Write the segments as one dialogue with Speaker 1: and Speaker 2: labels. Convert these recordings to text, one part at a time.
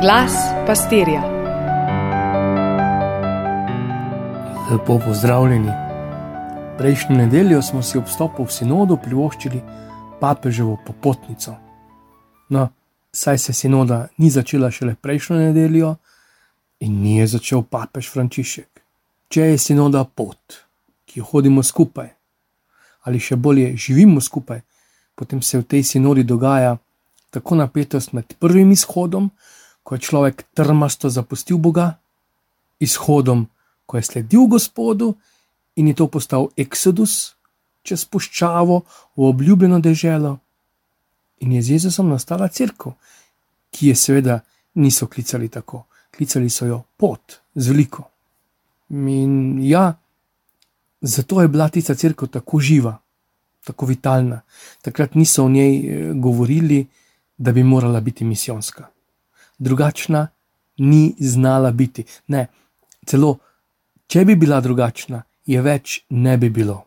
Speaker 1: Glas pastirja.
Speaker 2: Lepo pozdravljeni. Prejšnjo nedeljo smo si ob stopu v sinodu privoščili papeževo popotnico. No, saj se sinoda ni začela šele prejšnjo nedeljo in ni je začel papež Frančišek. Če je sinoda pot, ki jo hodimo skupaj, ali še bolje živimo skupaj, potem se v tej sinodi dogaja tako napetost med prvim izhodom, ko je človek trmasto zapustil Boga, izhodom, ko je sledil Gospodu in je to postal Exodus čez puščavo v obljubljeno deželo, in je z Jezusom nastala crkva, ki je seveda niso klicali tako, klicali so jo pot z veliko. In ja, zato je bila tista crkva tako živa, tako vitalna. Takrat niso o njej eh, govorili, da bi morala biti misijonska. Drugačna ni znala biti. Ne, celo če bi bila drugačna, je več ne bi bilo.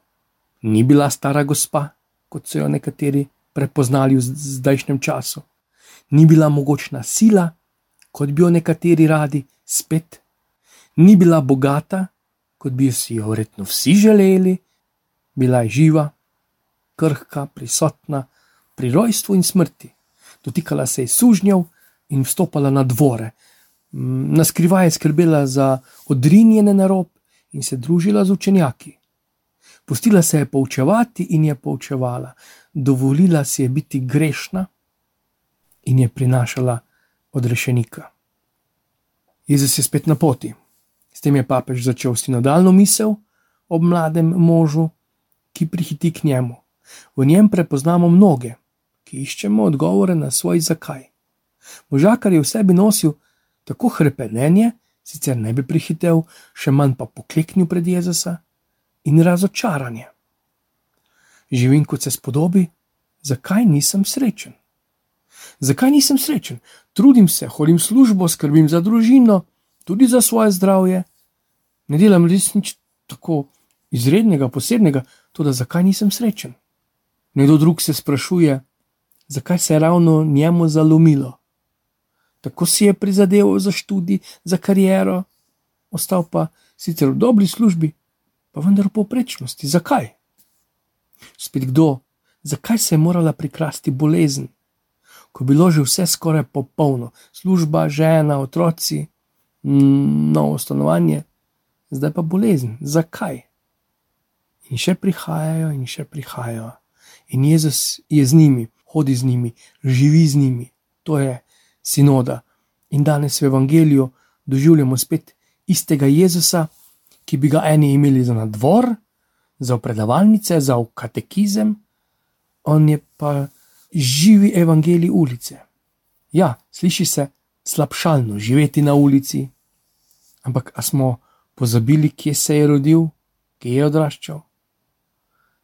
Speaker 2: Ni bila stara gospa, kot so jo nekateri prepoznali v zdajšnjem času. Ni bila mogočna sila, kot bi jo nekateri radi, spet. Ni bila bogata, kot bi si jo verjetno vsi želeli, bila je živa, krhka, prisotna pri rojstvu in smrti dotikala se je sužnjev in vstopala na dvore. Mm, na skrivaj je skrbela za odrinjene na rob in se družila z učenjaki. Pustila se je poučevati in je poučevala, dovolila si je biti grešna in je prinašala odrešenika. Jezus je spet na poti. S tem je papež začel sinodalno misel o mladem možu, ki prihiti k njemu. V njem prepoznamo mnoge, ki iščemo odgovore na svoj zakaj. Možakar je v sebi nosil tako krepenje, sicer ne bi prihitev, še manj pa pokleknil pred Jezusa in razočaranje. Živim kot se spodobi, zakaj nisem srečen? Zakaj nisem srečen? Trudim se, hodim službo, skrbim za družino, tudi za svoje zdravje. Ne delam res nič tako izrednega, posebnega, tudi zakaj nisem srečen? Nekdo drug se sprašuje, zakaj se je ravno njemu zalomilo. Tako si je prizadeval za študij, za kariero, ostal pa sicer v dobri službi, pa vendar v poprečnosti. Zakaj? Spet kdo, zakaj se je morala prikrasti bolezen, ko je bilo že vse skoraj popolno, služba, žena, otroci, novo stanovanje, zdaj pa bolezen. Zakaj? In še prihajajo, in še prihajajo. In Jezus je z njimi hodi z njimi, živi z njimi. To je sinoda. In danes v evangeliju doživljamo spet istega Jezusa, ki bi ga eni imeli za nadvor, za predavalnice, za katekizem, on je pa živi evangelij ulice. Ja, sliši se slabšalno živeti na ulici, ampak smo pozabili, kje se je rodil, kje je odraščal?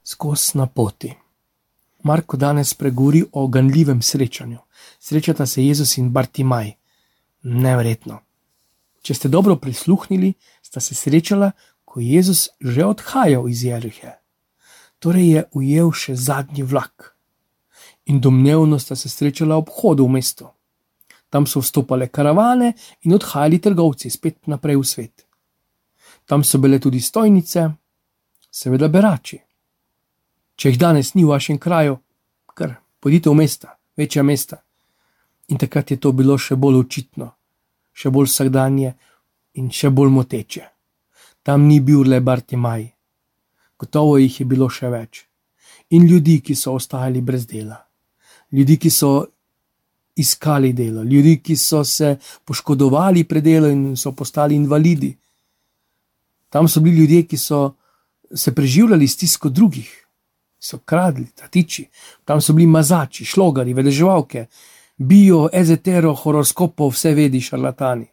Speaker 2: Skozi na poti. Marko danes pregovori o ganljivem srečanju. Srečata se Jezus in Bartimaj. Neverjetno. Če ste dobro prisluhnili, sta se srečala, ko je Jezus že odhajal iz Jerihe. Torej je ujel še zadnji vlak. In domnevno sta se srečala ob hodu v mesto. Tam so vstopale karavane in odhajali trgovci spet naprej v svet. Tam so bile tudi stojnice, seveda berači. Če jih danes ni v vašem kraju, kar pojdite v mesta, večja mesta. In takrat je to bilo še bolj očitno, še bolj vsakdanje in še bolj moteče. Tam ni bil le Bartimaj, gotovo jih je bilo še več. In ljudi, ki so ostali brez dela, ljudi, ki so iskali delo, ljudi, ki so se poškodovali pred delom in so postali invalidi. Tam so bili ljudje, ki so se preživljali stisko drugih so kradli, tatiči, tam so bili mazači, šlogari, vedeževalke, bio, ezetero, horoskopov, vse vedi, šarlatani.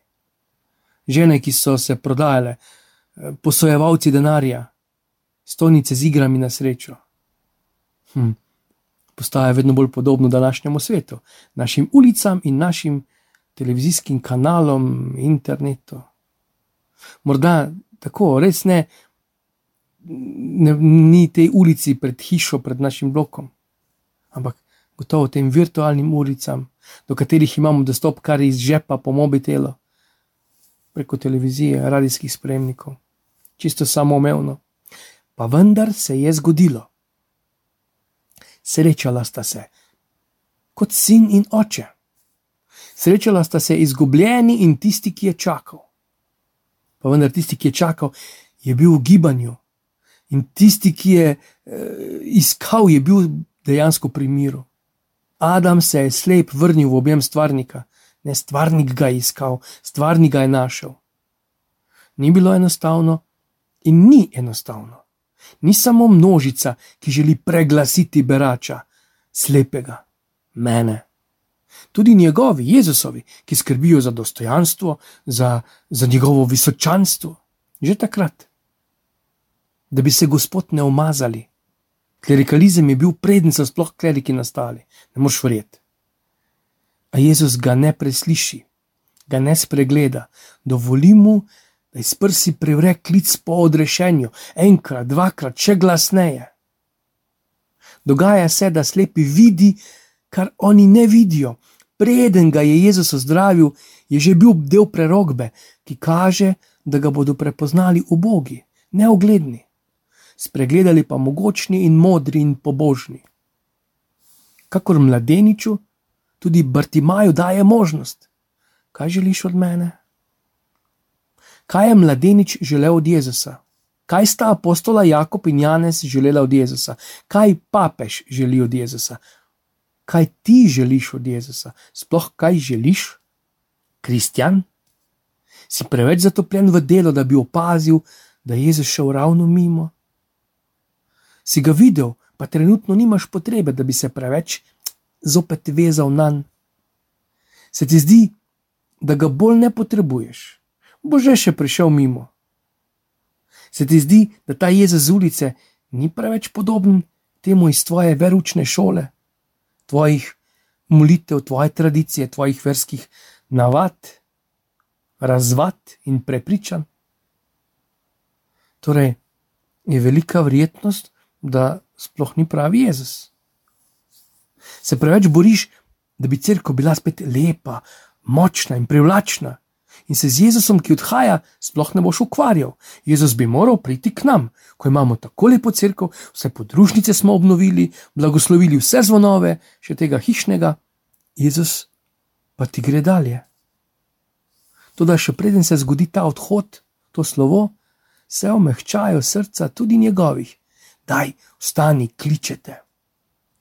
Speaker 2: Žene, ki so se prodajale, eh, posojevalci denarja, stolnice z igrami na srečo. Hm. Postaja vedno bolj podobno današnjemu svetu, našim ulicam in našim televizijskim kanalom, internetu. Morda tako, res ne, ne, ni tej ulici pred hišo, pred našim blokom, ampak gotovo tem virtualnim ulicam, do katerih imamo dostop kar iz žepa po mobitelu, preko televizije, radijskih spremnikov, čisto samoumevno. Pa vendar se je zgodilo. Srečala sta se kot sin in oče. Srečala sta se izgubljeni in tisti, ki je čakal. Pa vendar tisti, ki je čakal, je bil v gibanju. In tisti, ki je eh, iskal, je bil dejansko pri miru. Adam se je slep vrnil v objem stvarnika, ne stvarnik ga je iskal, stvarnik ga je našel. Ni bilo enostavno in ni enostavno. Ni samo množica, ki želi preglasiti berača, slepega, mene. Tudi njegovi, Jezusovi, ki skrbijo za dostojanstvo, za, za njegovo visočanstvo, že takrat. Da bi se Gospod ne umazali. Klerikalizem je bil preden so sploh kleriki nastali, ne moš verjeti. A Jezus ga ne presliši, ga ne spregleda, dovoli mu, da iz prsi prevre klic po odrešenju, enkrat, dvakrat, še glasneje. Dogaja se, da slepi vidi, kar oni ne vidijo. Preden ga je Jezus ozdravil, je že bil del prerogbe, ki kaže, da ga bodo prepoznali ubogi, neogledni spregledali pa mogočni in modri in pobožni. Kakor mladeniču, tudi Bartimaju daje možnost. Kaj želiš od mene? Kaj je mladenič želel od Jezusa? Kaj sta apostola Jakob in Janez želela od Jezusa? Kaj papež želi od Jezusa? Kaj ti želiš od Jezusa? Sploh kaj želiš? Kristjan? Si preveč zatopljen v delo, da bi opazil, da je Jezus šel ravno mimo? Si ga videl, pa trenutno nimaš potrebe, da bi se preveč zopet vezal na njega. Se ti zdi, da ga bolj ne potrebuješ, bo že še prišel mimo. Se ti zdi, da ta jeza z ulice ni preveč podoben temu iz tvoje veručne šole, tvojih molitev, tvoje tradicije, tvojih verskih navad, razvad in prepričanj. Torej, je velika verjetnost, da sploh ni pravi Jezus. Se preveč boriš, da bi crkva bila spet lepa, močna in privlačna, in se z Jezusom, ki odhaja, sploh ne boš ukvarjal. Jezus bi moral priti k nam, ko imamo tako lepo crkvo, vse podružnice smo obnovili, blagoslovili vse zvonove, še tega hišnega, Jezus pa ti gre dalje. Toda še preden se zgodi ta odhod, to slovo, se omehčajo srca tudi njegovih daj, vstani, kličete.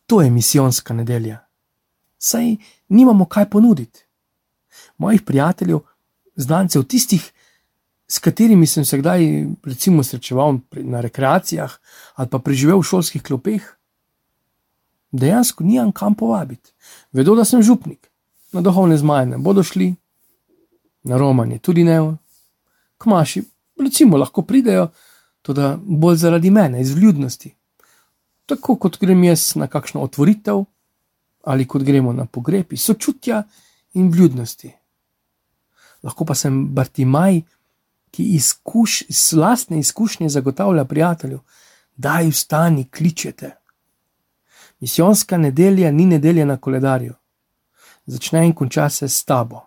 Speaker 2: To je misijonska nedelja. Saj nimamo kaj ponuditi. Mojih prijateljev, znancev, tistih, s katerimi sem se kdaj, recimo, srečeval na rekreacijah ali pa preživel v šolskih klopeh, dejansko nimam kam povabiti. Vedo, da sem župnik, na duhovne zmajne bodo šli, na romanje tudi ne, kmaši, recimo, lahko pridejo tudi bolj zaradi mene, iz ljudnosti. Tako kot grem jaz na kakšno otvoritev ali kot gremo na pogreb, sočutja in ljudnosti. Lahko pa sem Bartimaj, ki izkuš, iz vlastne izkušnje zagotavlja prijatelju, da je vstani, kličete. Misijonska nedelja ni nedelja na koledarju, začne in konča se s tabo.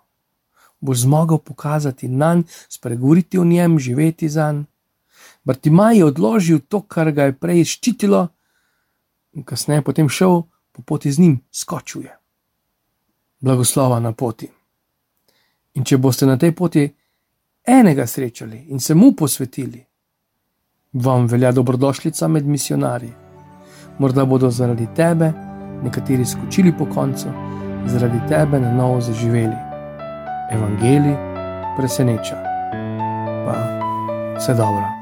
Speaker 2: Boš zmogel pokazati na nj, spregovoriti o njem, živeti za njim. Bartimaj je odložil to, kar ga je prej ščitilo, in kasneje potem šel po poti z njim, skočil je. Blagoslova na poti. In če boste na tej poti enega srečali in se mu posvetili, vam velja dobrodošlica med misionarji. Morda bodo zaradi tebe nekateri skočili po koncu, zaradi tebe na novo zaživeli. Evangelij preseneča. Pa vse dobro.